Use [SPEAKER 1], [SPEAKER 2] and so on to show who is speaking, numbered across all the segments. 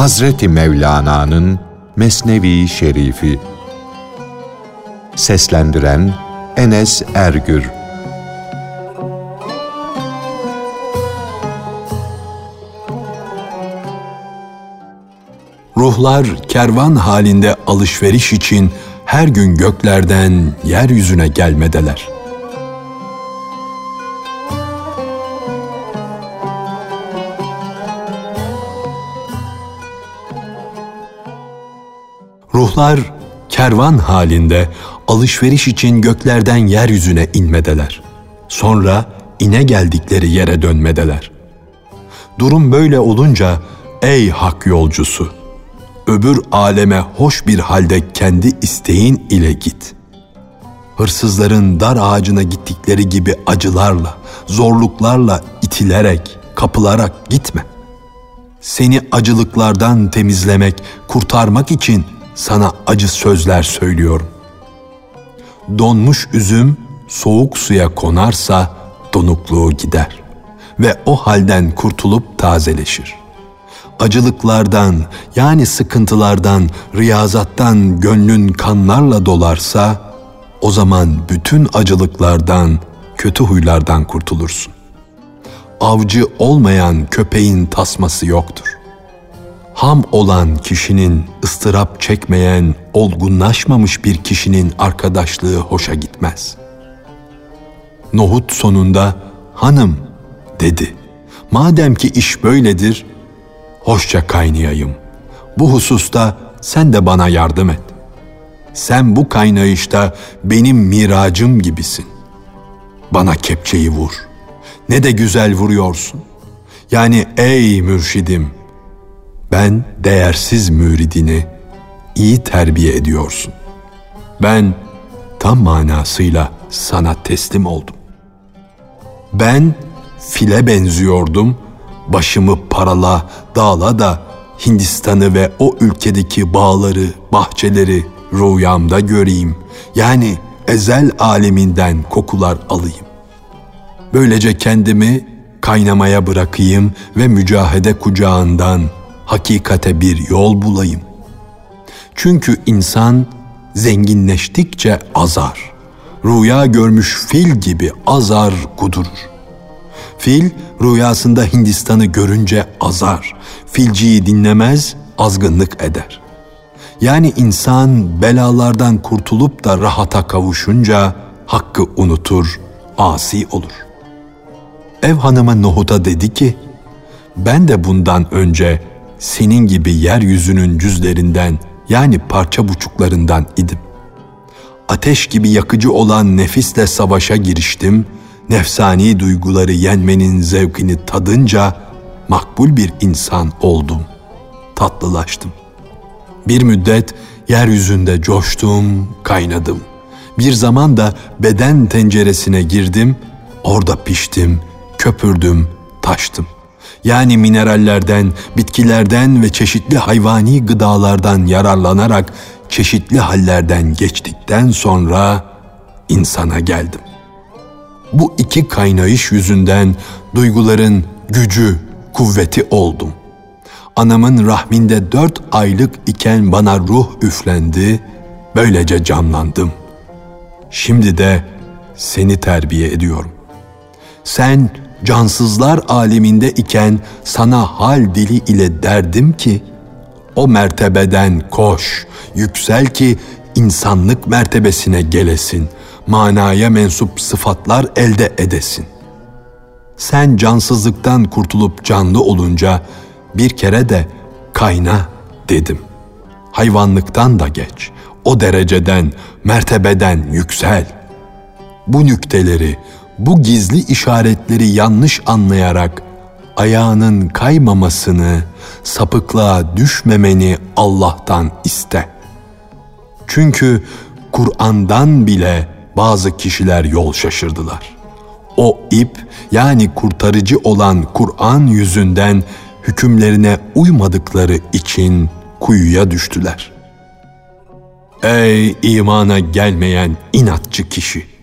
[SPEAKER 1] Hazreti Mevlana'nın Mesnevi Şerifi Seslendiren Enes Ergür
[SPEAKER 2] Ruhlar kervan halinde alışveriş için her gün göklerden yeryüzüne gelmedeler. Ruhlar kervan halinde alışveriş için göklerden yeryüzüne inmedeler. Sonra ine geldikleri yere dönmedeler. Durum böyle olunca ey hak yolcusu öbür aleme hoş bir halde kendi isteğin ile git. Hırsızların dar ağacına gittikleri gibi acılarla, zorluklarla itilerek, kapılarak gitme. Seni acılıklardan temizlemek, kurtarmak için sana acı sözler söylüyorum. Donmuş üzüm soğuk suya konarsa donukluğu gider ve o halden kurtulup tazeleşir acılıklardan yani sıkıntılardan, riyazattan gönlün kanlarla dolarsa o zaman bütün acılıklardan, kötü huylardan kurtulursun. Avcı olmayan köpeğin tasması yoktur. Ham olan kişinin ıstırap çekmeyen, olgunlaşmamış bir kişinin arkadaşlığı hoşa gitmez. Nohut sonunda hanım dedi. Madem ki iş böyledir, hoşça kaynayayım. Bu hususta sen de bana yardım et. Sen bu kaynayışta benim miracım gibisin. Bana kepçeyi vur. Ne de güzel vuruyorsun. Yani ey mürşidim, ben değersiz müridini iyi terbiye ediyorsun. Ben tam manasıyla sana teslim oldum. Ben file benziyordum.'' başımı parala, dağla da Hindistan'ı ve o ülkedeki bağları, bahçeleri rüyamda göreyim. Yani ezel aleminden kokular alayım. Böylece kendimi kaynamaya bırakayım ve mücahede kucağından hakikate bir yol bulayım. Çünkü insan zenginleştikçe azar. Rüya görmüş fil gibi azar kudurur. Fil rüyasında Hindistan'ı görünce azar, filciyi dinlemez, azgınlık eder. Yani insan belalardan kurtulup da rahata kavuşunca hakkı unutur, asi olur. Ev hanımı Nohut'a dedi ki, ben de bundan önce senin gibi yeryüzünün cüzlerinden yani parça buçuklarından idim. Ateş gibi yakıcı olan nefisle savaşa giriştim.'' nefsani duyguları yenmenin zevkini tadınca makbul bir insan oldum, tatlılaştım. Bir müddet yeryüzünde coştum, kaynadım. Bir zaman da beden tenceresine girdim, orada piştim, köpürdüm, taştım. Yani minerallerden, bitkilerden ve çeşitli hayvani gıdalardan yararlanarak çeşitli hallerden geçtikten sonra insana geldim. Bu iki kaynayış yüzünden duyguların gücü, kuvveti oldum. Anamın rahminde dört aylık iken bana ruh üflendi, böylece canlandım. Şimdi de seni terbiye ediyorum. Sen cansızlar aleminde iken sana hal dili ile derdim ki, o mertebeden koş, yüksel ki insanlık mertebesine gelesin.'' manaya mensup sıfatlar elde edesin. Sen cansızlıktan kurtulup canlı olunca bir kere de kayna dedim. Hayvanlıktan da geç. O dereceden, mertebeden yüksel. Bu nükteleri, bu gizli işaretleri yanlış anlayarak ayağının kaymamasını, sapıklığa düşmemeni Allah'tan iste. Çünkü Kur'an'dan bile bazı kişiler yol şaşırdılar. O ip yani kurtarıcı olan Kur'an yüzünden hükümlerine uymadıkları için kuyuya düştüler. Ey imana gelmeyen inatçı kişi!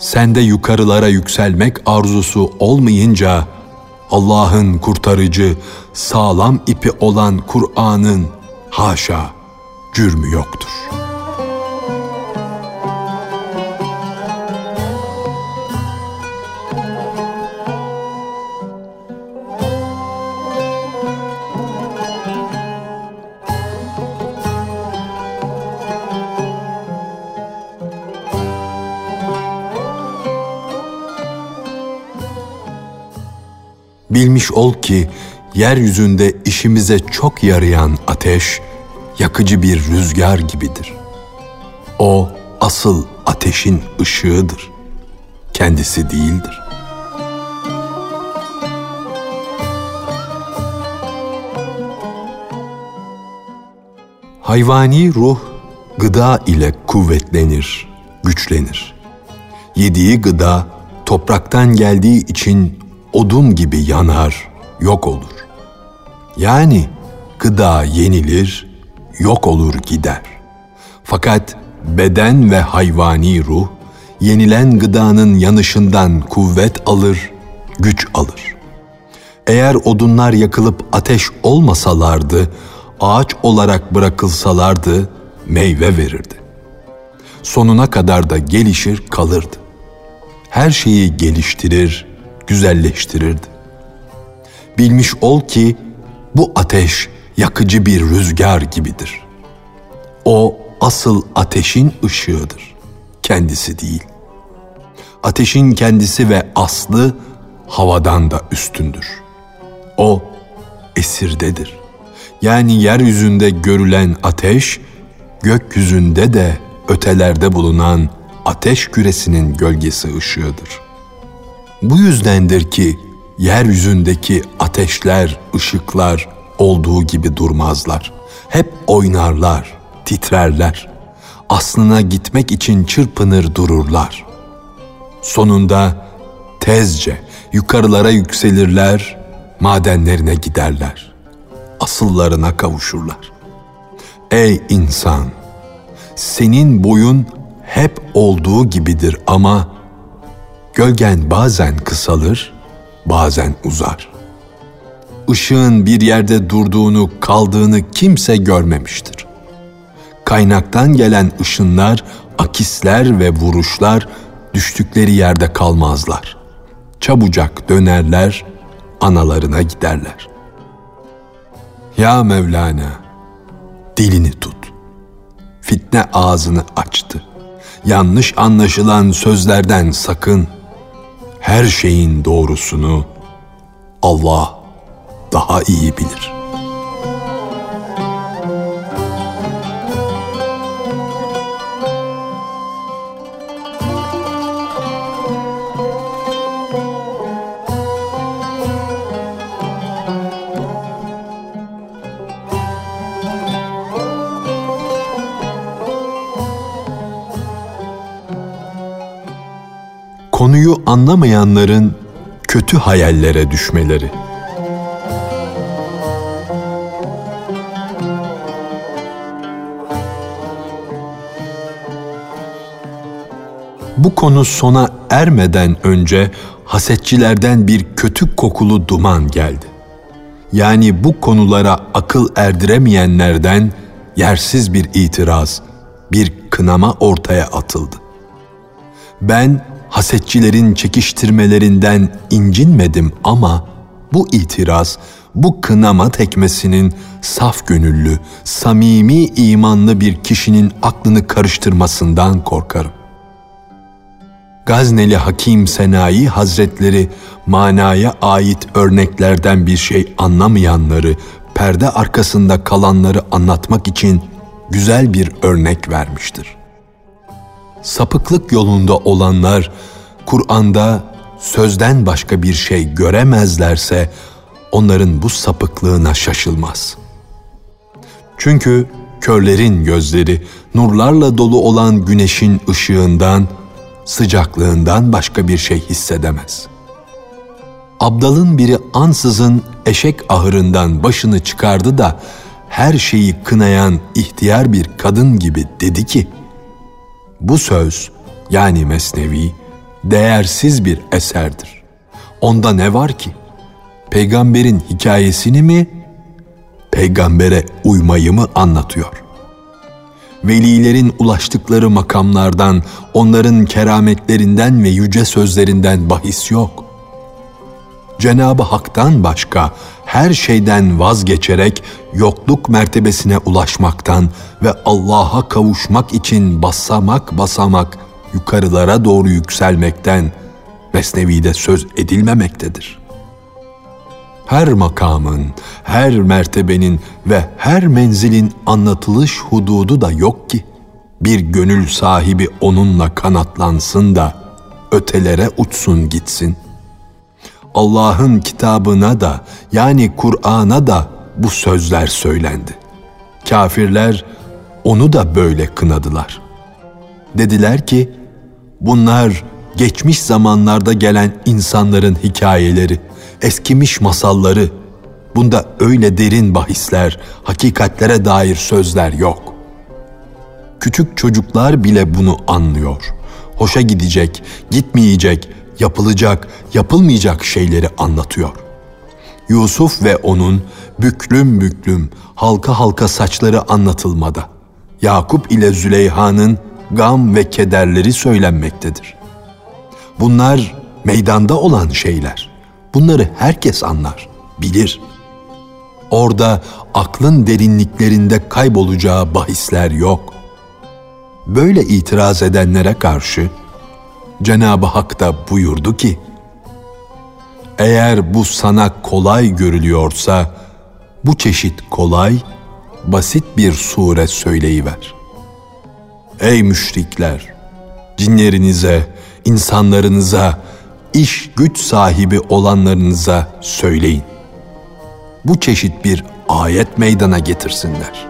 [SPEAKER 2] Sende yukarılara yükselmek arzusu olmayınca Allah'ın kurtarıcı, sağlam ipi olan Kur'an'ın haşa cürmü yoktur.'' Bilmiş ol ki yeryüzünde işimize çok yarayan ateş yakıcı bir rüzgar gibidir. O asıl ateşin ışığıdır. Kendisi değildir. Hayvani ruh gıda ile kuvvetlenir, güçlenir. Yediği gıda topraktan geldiği için odun gibi yanar, yok olur. Yani gıda yenilir, yok olur gider. Fakat beden ve hayvani ruh yenilen gıdanın yanışından kuvvet alır, güç alır. Eğer odunlar yakılıp ateş olmasalardı, ağaç olarak bırakılsalardı meyve verirdi. Sonuna kadar da gelişir kalırdı. Her şeyi geliştirir, güzelleştirirdi. Bilmiş ol ki bu ateş yakıcı bir rüzgar gibidir. O asıl ateşin ışığıdır, kendisi değil. Ateşin kendisi ve aslı havadan da üstündür. O esirdedir. Yani yeryüzünde görülen ateş, gökyüzünde de ötelerde bulunan ateş küresinin gölgesi ışığıdır.'' Bu yüzdendir ki yeryüzündeki ateşler, ışıklar olduğu gibi durmazlar. Hep oynarlar, titrerler. Aslına gitmek için çırpınır dururlar. Sonunda tezce yukarılara yükselirler, madenlerine giderler. Asıllarına kavuşurlar. Ey insan! Senin boyun hep olduğu gibidir ama Gölgen bazen kısalır, bazen uzar. Işığın bir yerde durduğunu, kaldığını kimse görmemiştir. Kaynaktan gelen ışınlar, akisler ve vuruşlar düştükleri yerde kalmazlar. Çabucak dönerler, analarına giderler. Ya Mevlana, dilini tut. Fitne ağzını açtı. Yanlış anlaşılan sözlerden sakın.'' Her şeyin doğrusunu Allah daha iyi bilir.'' Anlamayanların kötü hayallere düşmeleri. Bu konu sona ermeden önce hasetçilerden bir kötü kokulu duman geldi. Yani bu konulara akıl erdiremeyenlerden yersiz bir itiraz, bir kınama ortaya atıldı. Ben hasetçilerin çekiştirmelerinden incinmedim ama bu itiraz, bu kınama tekmesinin saf gönüllü, samimi imanlı bir kişinin aklını karıştırmasından korkarım. Gazneli Hakim Senayi Hazretleri manaya ait örneklerden bir şey anlamayanları, perde arkasında kalanları anlatmak için güzel bir örnek vermiştir sapıklık yolunda olanlar Kur'an'da sözden başka bir şey göremezlerse onların bu sapıklığına şaşılmaz. Çünkü körlerin gözleri nurlarla dolu olan güneşin ışığından, sıcaklığından başka bir şey hissedemez. Abdalın biri ansızın eşek ahırından başını çıkardı da her şeyi kınayan ihtiyar bir kadın gibi dedi ki, bu söz yani mesnevi değersiz bir eserdir. Onda ne var ki? peygamberin hikayesini mi, peygambere uymayı mı anlatıyor? Velilerin ulaştıkları makamlardan, onların kerametlerinden ve yüce sözlerinden bahis yok. Cenab-ı Hak'tan başka her şeyden vazgeçerek yokluk mertebesine ulaşmaktan ve Allah'a kavuşmak için basamak basamak yukarılara doğru yükselmekten Mesnevi'de söz edilmemektedir. Her makamın, her mertebenin ve her menzilin anlatılış hududu da yok ki bir gönül sahibi onunla kanatlansın da ötelere uçsun gitsin. Allah'ın kitabına da yani Kur'an'a da bu sözler söylendi. Kafirler onu da böyle kınadılar. Dediler ki bunlar geçmiş zamanlarda gelen insanların hikayeleri, eskimiş masalları. Bunda öyle derin bahisler, hakikatlere dair sözler yok. Küçük çocuklar bile bunu anlıyor. Hoşa gidecek, gitmeyecek, yapılacak, yapılmayacak şeyleri anlatıyor. Yusuf ve onun büklüm büklüm, halka halka saçları anlatılmada. Yakup ile Züleyha'nın gam ve kederleri söylenmektedir. Bunlar meydanda olan şeyler. Bunları herkes anlar, bilir. Orada aklın derinliklerinde kaybolacağı bahisler yok. Böyle itiraz edenlere karşı Cenab-ı Hak da buyurdu ki, eğer bu sana kolay görülüyorsa, bu çeşit kolay, basit bir sure söyleyiver. Ey müşrikler! Cinlerinize, insanlarınıza, iş güç sahibi olanlarınıza söyleyin. Bu çeşit bir ayet meydana getirsinler.''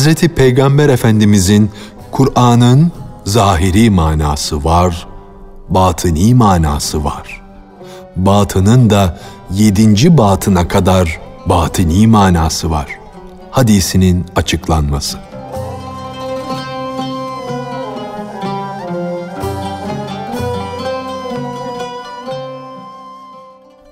[SPEAKER 2] Hazreti Peygamber Efendimizin Kur'an'ın zahiri manası var, batıni manası var. Batının da yedinci batına kadar batini manası var. Hadisinin açıklanması.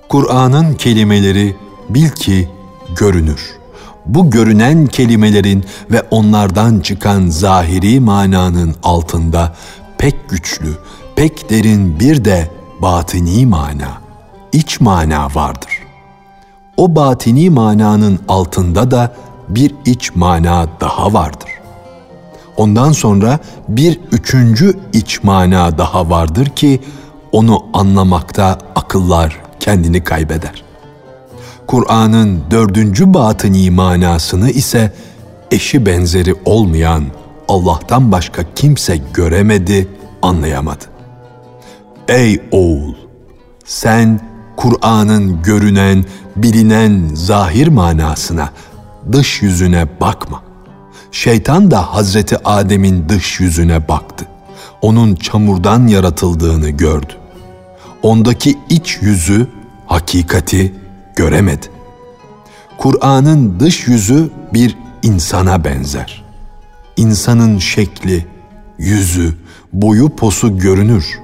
[SPEAKER 2] Kur'an'ın kelimeleri bil ki görünür bu görünen kelimelerin ve onlardan çıkan zahiri mananın altında pek güçlü, pek derin bir de batini mana, iç mana vardır. O batini mananın altında da bir iç mana daha vardır. Ondan sonra bir üçüncü iç mana daha vardır ki onu anlamakta akıllar kendini kaybeder. Kur'an'ın dördüncü batıni manasını ise eşi benzeri olmayan Allah'tan başka kimse göremedi, anlayamadı. Ey oğul! Sen Kur'an'ın görünen, bilinen zahir manasına, dış yüzüne bakma. Şeytan da Hazreti Adem'in dış yüzüne baktı. Onun çamurdan yaratıldığını gördü. Ondaki iç yüzü, hakikati göremedi. Kur'an'ın dış yüzü bir insana benzer. İnsanın şekli, yüzü, boyu posu görünür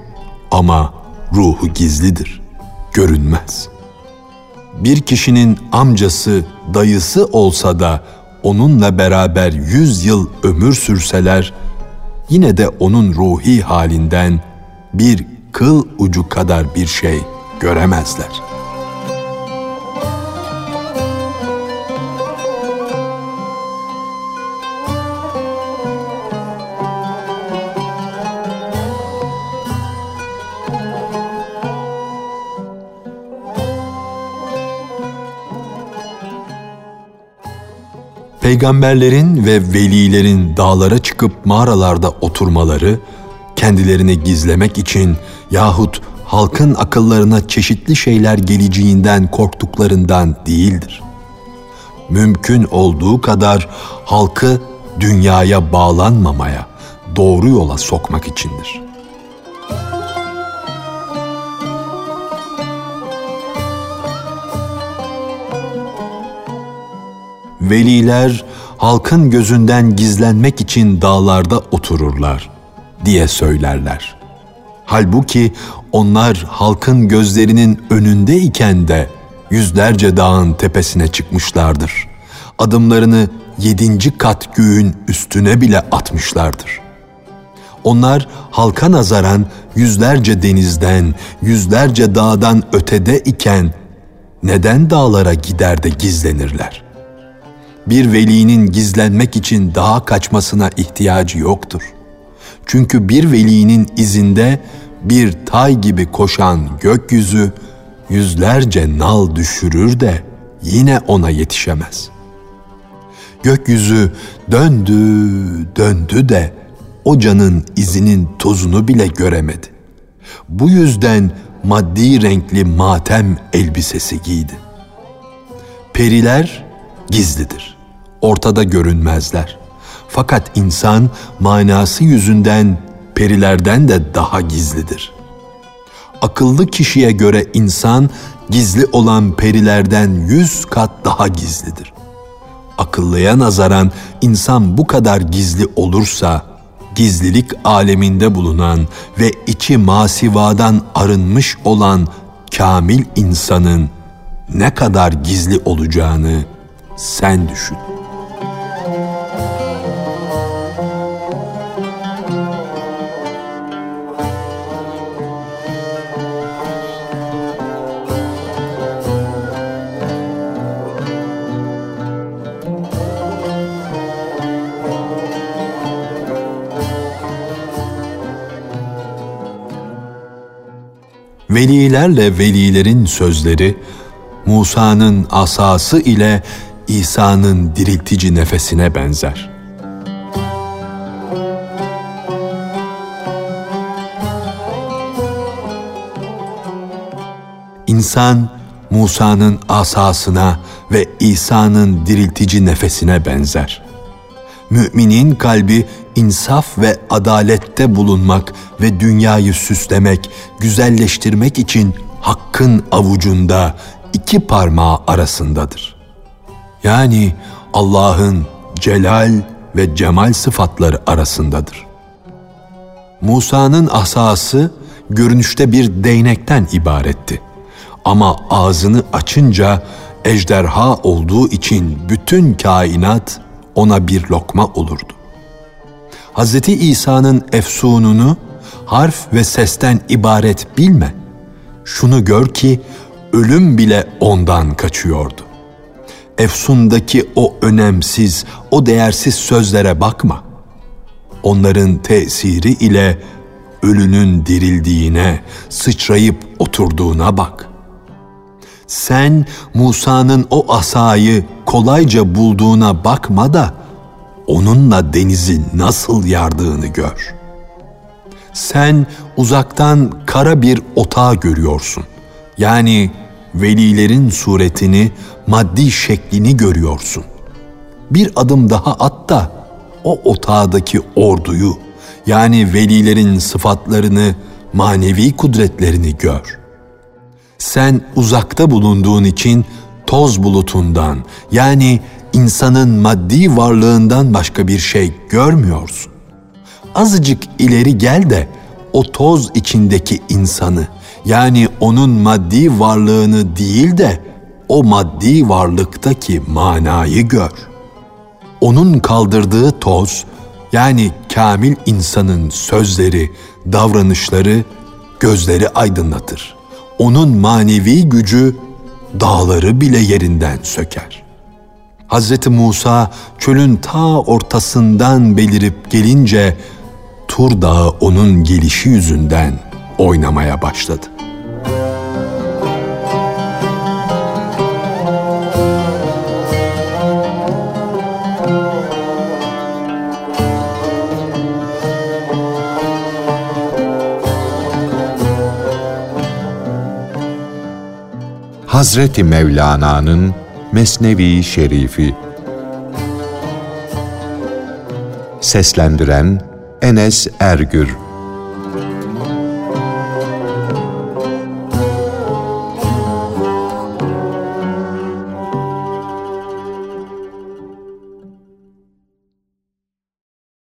[SPEAKER 2] ama ruhu gizlidir, görünmez. Bir kişinin amcası, dayısı olsa da onunla beraber yüz yıl ömür sürseler, yine de onun ruhi halinden bir kıl ucu kadar bir şey göremezler.'' Peygamberlerin ve velilerin dağlara çıkıp mağaralarda oturmaları, kendilerini gizlemek için yahut halkın akıllarına çeşitli şeyler geleceğinden korktuklarından değildir. Mümkün olduğu kadar halkı dünyaya bağlanmamaya, doğru yola sokmak içindir. Veliler halkın gözünden gizlenmek için dağlarda otururlar diye söylerler. Halbuki onlar halkın gözlerinin önündeyken de yüzlerce dağın tepesine çıkmışlardır. Adımlarını yedinci kat göğün üstüne bile atmışlardır. Onlar halka nazaran yüzlerce denizden, yüzlerce dağdan ötede iken neden dağlara gider de gizlenirler? Bir velinin gizlenmek için dağa kaçmasına ihtiyacı yoktur. Çünkü bir velinin izinde bir tay gibi koşan gökyüzü yüzlerce nal düşürür de yine ona yetişemez. Gökyüzü döndü, döndü de o canın izinin tozunu bile göremedi. Bu yüzden maddi renkli matem elbisesi giydi. Periler gizlidir. Ortada görünmezler. Fakat insan manası yüzünden perilerden de daha gizlidir. Akıllı kişiye göre insan gizli olan perilerden yüz kat daha gizlidir. Akıllıya nazaran insan bu kadar gizli olursa gizlilik aleminde bulunan ve içi masivadan arınmış olan kamil insanın ne kadar gizli olacağını sen düşün. Velilerle velilerin sözleri Musa'nın asası ile İsa'nın diriltici nefesine benzer. İnsan Musa'nın asasına ve İsa'nın diriltici nefesine benzer. Müminin kalbi insaf ve adalette bulunmak ve dünyayı süslemek, güzelleştirmek için hakkın avucunda iki parmağı arasındadır. Yani Allah'ın celal ve cemal sıfatları arasındadır. Musa'nın asası görünüşte bir değnekten ibaretti. Ama ağzını açınca ejderha olduğu için bütün kainat ona bir lokma olurdu. Hz. İsa'nın efsununu harf ve sesten ibaret bilme. Şunu gör ki ölüm bile ondan kaçıyordu. Efsundaki o önemsiz, o değersiz sözlere bakma. Onların tesiri ile ölünün dirildiğine, sıçrayıp oturduğuna bak. Sen Musa'nın o asayı kolayca bulduğuna bakma da onunla denizin nasıl yardığını gör. Sen uzaktan kara bir otağı görüyorsun. Yani velilerin suretini, maddi şeklini görüyorsun. Bir adım daha at da o otağdaki orduyu, yani velilerin sıfatlarını, manevi kudretlerini gör. Sen uzakta bulunduğun için toz bulutundan yani insanın maddi varlığından başka bir şey görmüyorsun. Azıcık ileri gel de o toz içindeki insanı yani onun maddi varlığını değil de o maddi varlıktaki manayı gör. Onun kaldırdığı toz yani kamil insanın sözleri, davranışları gözleri aydınlatır. Onun manevi gücü dağları bile yerinden söker. Hz. Musa çölün ta ortasından belirip gelince Tur Dağı onun gelişi yüzünden oynamaya başladı.
[SPEAKER 1] Hazreti Mevlana'nın Mesnevi Şerifi. Seslendiren Enes Ergür